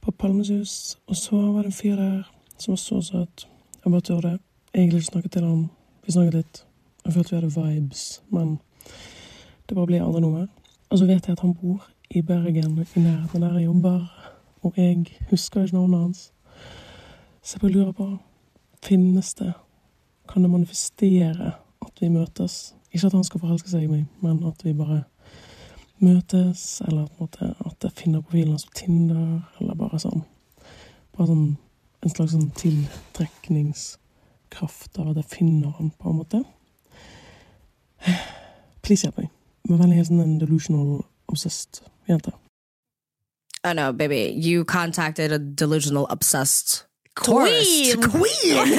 på Palmesus, og så var det en fyr der som var så søt. Jeg bare turde egentlig snakke til ham. Vi snakket litt. Jeg følte vi hadde vibes, men det bare ble aldri noe mer. Og så vet jeg at han bor i Bergen, i nærheten der jeg jobber, og jeg husker ikke navnet hans. Så jeg bare lurer på, finnes det kan det manifestere at vi møtes. Ikke at han skal forelske seg i meg, men at vi bare møtes, eller at jeg finner profilen hans på Tinder, eller bare sånn Bare sånn en slags sånn tiltrekningskraft av at jeg finner han, på en måte. [sighs] Please help me. My veldig helt an en delusional obsessed jente. Oh no, baby, you contacted a delusional, obsessed tourist. Queen! [laughs]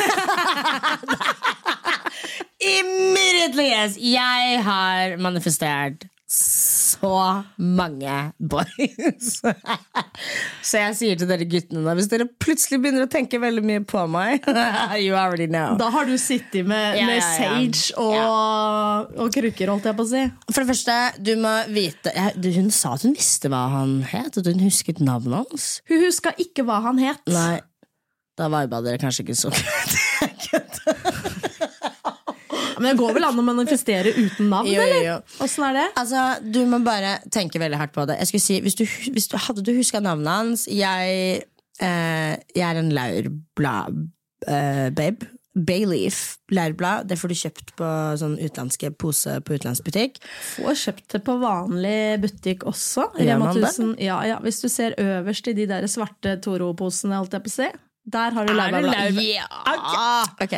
Immediately, yes! Jeg har manifestert så mange boys. [laughs] så jeg sier til dere guttene da, hvis dere plutselig begynner å tenke veldig mye på meg [laughs] You already know. Da har du sittet med, Ja, med ja, ja. sage og, og krukker, holdt jeg på å si. For det første, du må vite Hun sa at hun visste hva han het, at hun husket navnet hans. Hun huska ikke hva han het. Nei, da viba dere kanskje ikke så [laughs] Men det går vel an å manifestere uten navn, Jo, jo, eller? jo. Åssen er det? Altså, Du må bare tenke veldig hardt på det. Jeg skulle si, hvis du, hvis du, Hadde du huska navnet hans Jeg, eh, jeg er en laurblad-babe. Bayleaf leirblad. Det får du kjøpt på sånn utenlandske pose på utenlandsbutikk. Får kjøpt det på vanlig butikk også. Ja, ja. Hvis du ser øverst i de der svarte Toro-posene, holdt jeg på å si. Der har du laurbærblad. Ja! Ok.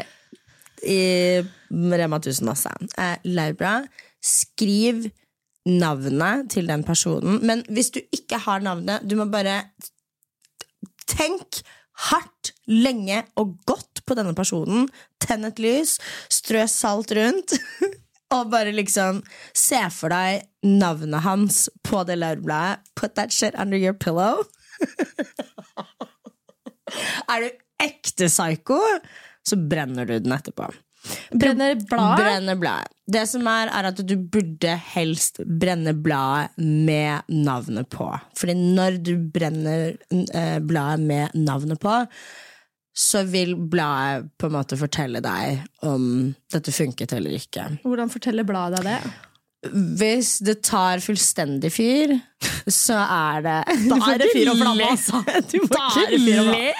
I Rema 1000 også. Eh, Laura, Skriv navnet til den personen. Men hvis du ikke har navnet, du må bare tenk hardt, lenge og godt på denne personen. Tenn et lys, strø salt rundt. [laughs] Og bare liksom se for deg navnet hans på det laurbladet. Put that shit under your pillow. [laughs] Er du ekte psycho, så brenner du den etterpå. Brenner bladet. Brenner bladet. Det som er, er at du burde helst brenne bladet med navnet på. Fordi når du brenner eh, bladet med navnet på, så vil bladet på en måte fortelle deg om dette funket eller ikke. Hvordan forteller bladet deg det? Hvis det tar fullstendig fyr, så er det [laughs] Da er det fyr og flamme, altså. Du må Da ikke le!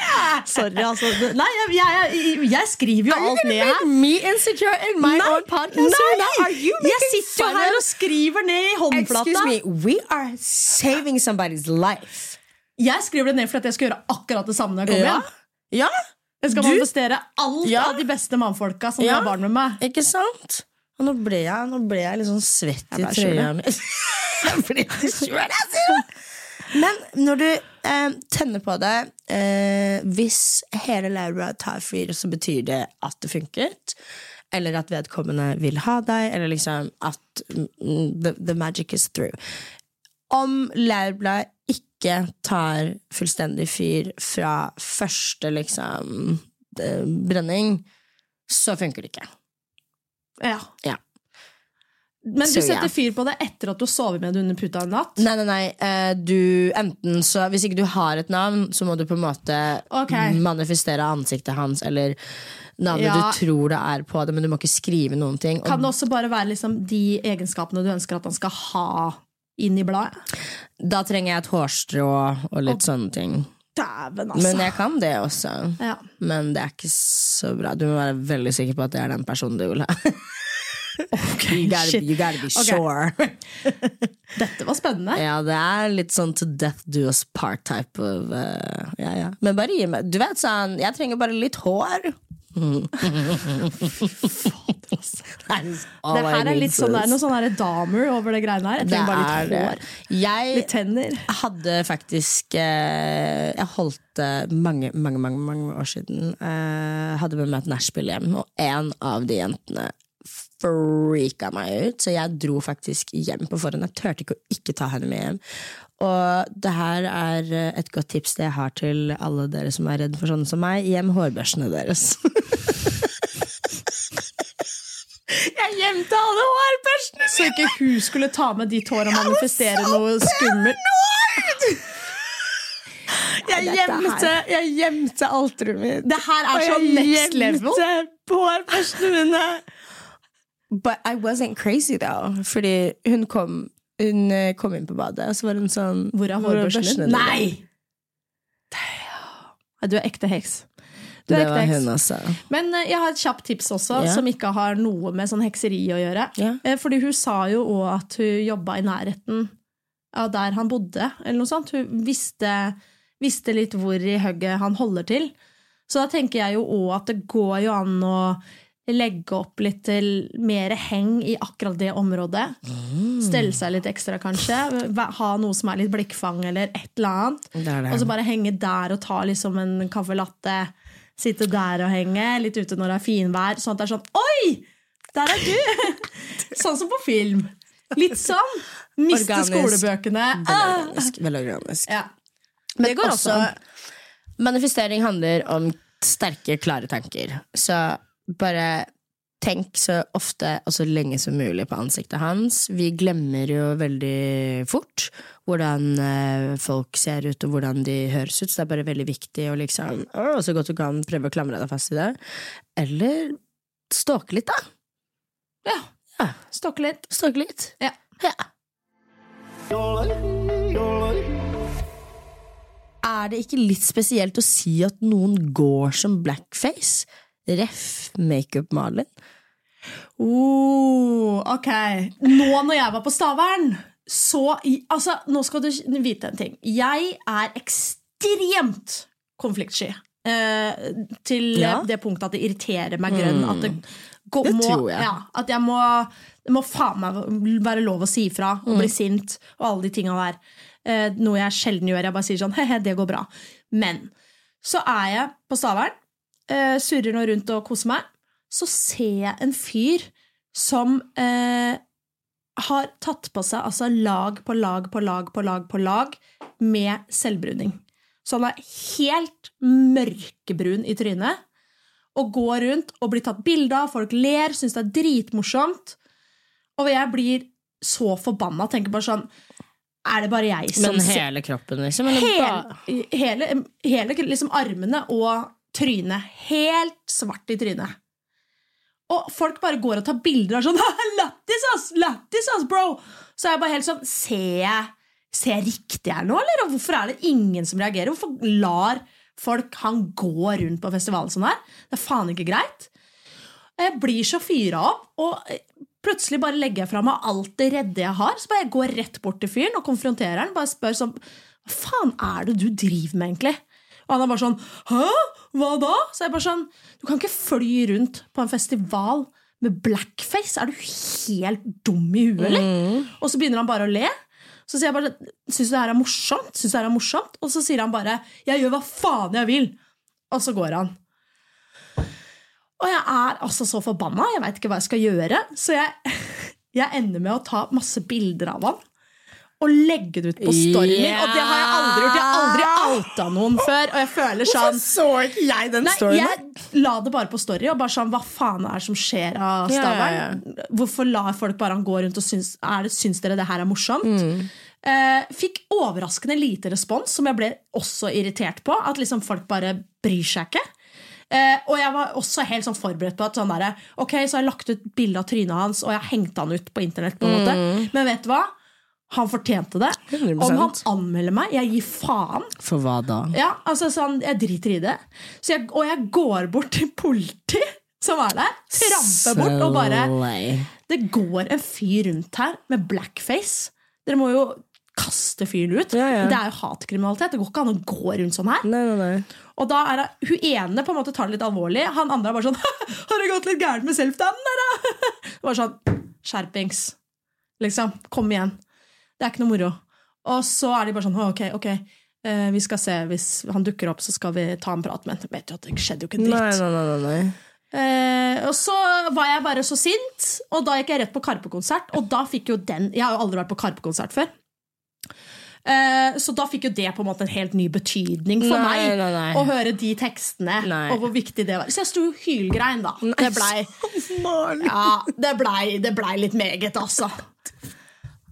Sorry, altså. Nei, jeg, jeg, jeg, skriver jo alt ned her. me insecure in my Nei, own podcast? Are you Jeg sitter jo her og skriver ned i håndflata. Excuse me, we are saving somebody's life. Jeg skriver det ned for at jeg skal gjøre akkurat det samme når jeg kommer Ja. hjem. Ja, Jeg skal manifestere alt Ja. av de beste mannfolka som Ja. har barn med meg. ikke sant? Og nå ble jeg, nå ble jeg litt sånn svett i trøya. Altså. [laughs] Men når du eh, tenner på det eh, Hvis hele Laura tar fyr, så betyr det at det funket. Eller at vedkommende vil ha deg, eller liksom at mm, the, the magic is through. Om Laura ikke tar fullstendig fyr fra første liksom eh, brenning, så funker det ikke. Ja. Ja. Men du setter fyr på det etter at du har sovet med det under puta en natt? Nei, nei, nei. eh, Du, enten så, hvis ikke du har et navn, så må du på en måte okay. manifestere ansiktet hans eller navnet Ja. du tror det er på det, men du må ikke skrive noen ting. Kan det også bare være liksom de egenskapene du ønsker at han skal ha inn i bladet? da trenger jeg et hårstrå og litt sånne ting. Dæven, altså. Men jeg kan det også. ja. Men det er ikke så bra. Du må være veldig sikker på at det er den personen du vil ha. you, [laughs] gotta, you gotta be sure. [laughs] Dette var spennende. Ja, det er litt sånn to death do us part type of uh, ja, ja. Men bare gi meg Du vet sånn, jeg trenger bare litt hår. Det her er litt sånn, det er noe sånn damer over det greiene her. Jeg trenger bare litt hår. Litt Jeg tenner. hadde faktisk eh, Jeg holdt eh, mange, mange, mange, mange år siden eh, Hadde med meg et nachspiel hjem, og en av de jentene freaka meg ut, så jeg dro faktisk hjem på forhånd. Jeg turte ikke å ikke ta henne med hjem. Og det her er eh, et godt tips det jeg har til alle dere som er redd for sånne som meg. Gjem hårbørsene deres. [laughs] jeg gjemte alle hårbørsene mine! Så ikke hun skulle ta med ditt hår og manifestere noe skummelt. Jeg gjemte, jeg gjemte alteret mitt. Det her er så next level. Jeg gjemte hårbørstene mine. But I wasn't crazy, though. Fordi hun kom, hun eh, kom inn på badet, og så var hun sånn Hvor er «Hvor hårbørsten? Nei! Nei, Du er ekte heks. Du er Det ekte var heks. hun også. Men eh, jeg har et kjapt tips også, Ja. som ikke har noe med sånn hekseri å gjøre. Eh, Fordi hun sa jo òg at hun jobba i nærheten av der han bodde. eller noe sånt. Hun visste, visste litt hvor i hugget han holder til. Så da tenker jeg jo òg at det går jo an å legge opp litt mer heng i akkurat det området. Stelle seg litt ekstra, kanskje. Ha noe som er litt blikkfang, eller et eller annet. Det det. Og så bare henge der og ta liksom en caffè latte. Sitte der og henge, litt ute når det er finvær. Sånn at det er sånn Oi! Der er du! [laughs] sånn som på film. Litt sånn. Miste Organisk. skolebøkene. Veldig organisk. Ja. Men Det går også, manifestering handler om sterke, klare tanker. Så bare tenk så ofte og så lenge som mulig på ansiktet hans. Vi glemmer jo veldig fort hvordan eh, folk ser ut og hvordan de høres ut, så det er bare veldig viktig å liksom å, så godt du kan prøve å klamre deg fast i det. Eller stalke litt, da. ja. Ja, Stokke litt. stalke litt. Ja. Ja. Er det ikke litt spesielt å si at noen går som blackface? Ref. Makeup-Malin. Oh, ok. Nå når jeg var på Stavern, så Altså, nå skal du vite en ting. Jeg er ekstremt konfliktsky. Eh, til Ja. det punktet at det irriterer meg grønn. At det, gå, Det må, tror jeg. Ja, at jeg må Det må faen meg være lov å si ifra og bli sint og alle de tinga der. Eh, noe jeg sjelden gjør. Jeg bare sier sånn [laughs] he-he, det går bra. Men så er jeg på Stavern, eh, surrer nå rundt og koser meg. Så ser jeg en fyr som uh, har tatt på seg altså lag på lag på lag på lag på lag med selvbruning. Så han er helt mørkebrun i trynet og går rundt og blir tatt bilde av. Folk ler, syns det er dritmorsomt. Og jeg blir så forbanna. Tenker bare sånn Er det bare jeg som Men hele kroppen, liksom? Eller Hele, hele, hele liksom armene og trynet. Helt svart i trynet. Og folk bare går og tar bilder og sånn [laughs] Lættis, ass! Lættis, ass, bro! Så er jeg bare helt sånn Ser jeg, ser jeg riktig her nå, eller? Og hvorfor er det ingen som reagerer? Hvorfor lar folk han gå rundt på festivalen sånn her? Det er faen ikke greit. Jeg blir så fyra opp, og plutselig bare legger jeg fra meg alt det redde jeg har. Så bare jeg går rett bort til fyren og konfronterer han. Bare spør sånn Hva faen er det du driver med, egentlig? Og han er bare sånn Hæ? Hva da? Så jeg bare sånn Du kan ikke fly rundt på en festival med blackface. Er du helt dum i huet, eller? Og så begynner han bare å le. Så sier jeg bare Syns du det her er morsomt? Syns du det her er morsomt? Og så sier han bare Jeg gjør hva faen jeg vil. Og så går han. Og jeg er altså så forbanna. Jeg veit ikke hva jeg skal gjøre. Så jeg, [laughs] jeg ender med å ta masse bilder av han og legge det ut på storyen min. Og det har jeg aldri gjort. Jeg har aldri outa noen før. Og jeg føler sånn Hvorfor så ikke jeg den Nei, storyen? jeg la det bare på story og bare sånn Hva faen er det som skjer av Ja, Yeah, yeah, Hvorfor lar folk bare han gå rundt og syns, det, syns dere det her er morsomt? Eh, fikk overraskende lite respons, som jeg ble også irritert på. At liksom folk bare bryr seg ikke. Uh, og jeg var også helt sånn forberedt på at sånn der, Ok, så har jeg lagt ut bilde av trynet hans, og jeg har hengt han ut på internett. på en måte Men vet du hva? Han fortjente det. 100%. Om han anmelder meg, jeg gir faen. For hva da? Ja, altså sånn, Jeg driter i det. Så jeg, og jeg går bort til politi som er der, tramper bort og bare Det går en fyr rundt her med blackface. Dere må jo kaste fyren ut. Ja, ja. Det er jo hatkriminalitet. Det går ikke an å gå rundt sånn her. Nei, nei, nei. Og da er det, Hun ene på en måte tar det litt alvorlig. Han andre er bare sånn [laughs] Har det gått litt gærent med self-damn, da? [laughs] Bare sånn Skjerpings. Liksom. Kom igjen. Det er ikke noe moro. Og så er de bare sånn Ok, ok. eh, vi skal se. Hvis han dukker opp, så skal vi ta en prat med ham. Det skjedde jo ikke en dritt. nei, nei, nei. Eh, og så var jeg bare så sint, og da gikk jeg rett på Karpe-konsert. Og da fikk jo den Jeg har jo aldri vært på Karpe-konsert før. Eh, så da fikk jo det på en måte en helt ny betydning for meg. Å høre de tekstene, og hvor viktig det var. Så jeg sto hylgrein, da. Det blei [laughs] ja, det blei, det litt meget, altså.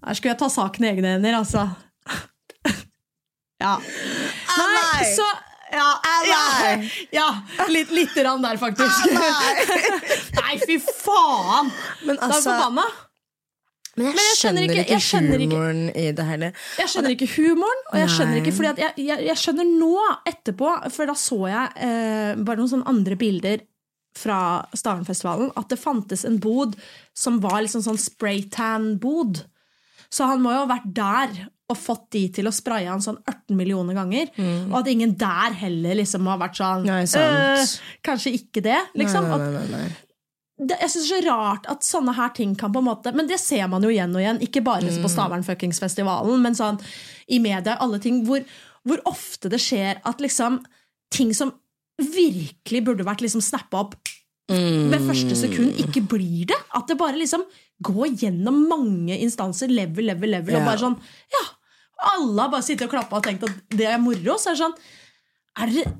Her skulle jeg ta saken i egne hender, altså. Ja. Nei, så ja, ja, ja litt, litt rann der, faktisk. [laughs] Nei, fy faen! Men Da er jeg altså forbanna. Men jeg, Men jeg skjønner ikke- jeg skjønner ikke- humoren i det hele. Jeg skjønner ikke humoren, og jeg skjønner ikke fordi at jeg, jeg, jeg skjønner nå etterpå, for da så jeg eh, bare noen sånne andre bilder fra Starenfestivalen, at det fantes en bod som var liksom sånn spraytan-bod. Så han må jo ha vært der og fått de til å spraye han sånn 18 millioner ganger. Og at ingen der heller liksom har vært sånn Mm. Nei, «Øh, Kanskje ikke det. Liksom. nei, nei, nei, nei. det, jeg synes det er så rart at sånne her ting kan på en måte Men det ser man jo igjen og igjen, ikke bare liksom på Stavernfuckingsfestivalen, men sånn i media, alle ting, hvor, hvor ofte det skjer at liksom ting som virkelig burde vært liksom snappa opp ved første sekund, ikke blir det. At det bare liksom går gjennom mange instanser, level, level, level, og bare sånn Ja, alle har bare sittet og klappa og tenkt at det er moro. Så er det sånn Er dere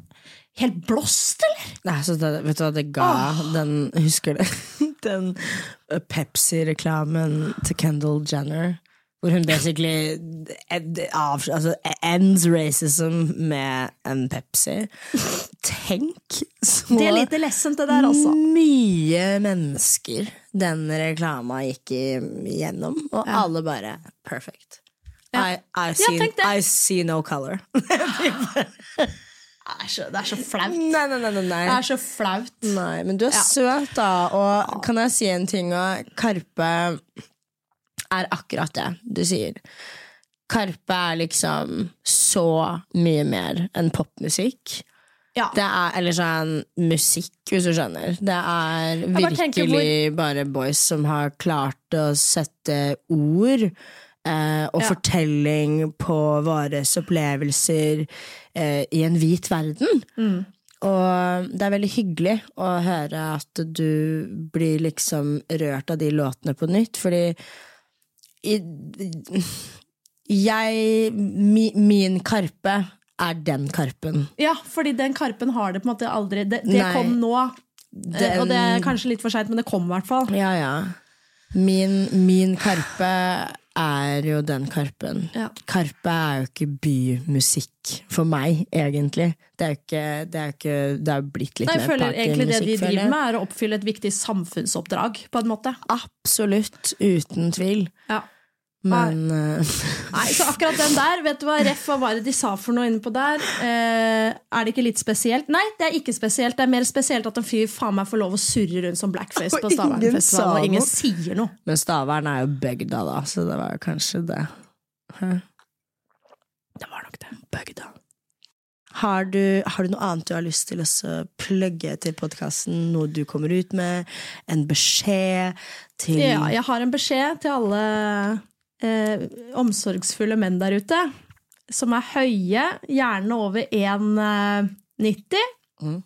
helt blåst, eller? Nei, så det, vet du hva det ga den Husker du [laughs] den Pepsi-reklamen til Kendall Jenner? Hvor hun basically altså, ends racism med en Pepsi. Tenk så Det er lite lessent, det der, altså. mye mennesker den reklama gikk igjennom, og alle bare perfect. I, I, see, ja. I see no color. [laughs] Det er så, det er så flaut. nei, nei, nei, nei. Det er så flaut. Nei, men du er Ja. søt, da. Og kan jeg si en ting? Karpe er akkurat det du sier. Karpe er liksom så mye mer enn popmusikk. Ja. Det er, eller sånn musikk, hvis du skjønner. Det er bare virkelig bare boys som har klart å sette ord eh, og Ja. fortelling på våre opplevelser eh, i en hvit verden. Mm. Og det er veldig hyggelig å høre at du blir liksom rørt av de låtene på nytt, fordi jeg mi, Min Karpe er den Karpen. Ja, fordi den Karpen har det på en måte aldri Det, det kom nå, Den, og det er kanskje litt for seint, men det kom i hvert fall. Ja, ja. Min, min Karpe er jo den Karpen. Ja. Karpe er jo ikke bymusikk for meg, egentlig. Det er jo ikke Det er, jo ikke, det er blitt litt Nei, jeg mer føler egentlig det de driver med, er å oppfylle et viktig samfunnsoppdrag, på en måte. Absolutt. Uten tvil. Ja. Men Nei. Nei, så akkurat den der, vet du hva, Ref, hva var det de sa for noe inne på der? Eh, er det ikke litt spesielt? Nei, det er ikke spesielt. Det er mer spesielt at en fyr faen meg får lov å surre rundt som blackface på [laughs] Stavernfestivalen, og ingen sier noe. Men Stavern er jo bygda, da, så det var kanskje det. Hæ? Det var nok det. Bygda. Har du, har du noe annet du har lyst til å plugge til podkasten? Noe du kommer ut med? En beskjed til Ja, jeg har en beskjed til alle eh, omsorgsfulle menn der ute. Som er høye, gjerne over 1,90. Mm.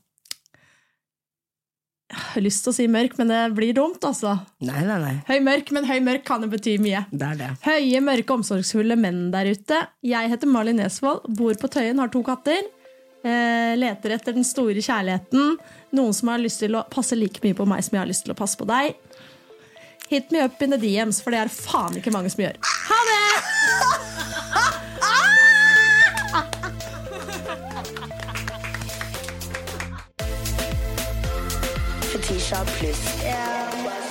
Jeg har lyst til å si mørk, men det blir dumt, altså. Nei, nei, nei. Høy mørk, men høy mørk kan jo bety mye. Det er det. Høye, mørke, omsorgsfulle menn der ute. Jeg heter Malin Nesvold, bor på Tøyen, har to katter. Eh, leter etter den store kjærligheten. Noen som har lyst til å passe like mye på meg som jeg har lyst til å passe på deg. Hit me up in the DMs, for det er faen ikke mange som gjør. Ha det! Fetisha pluss.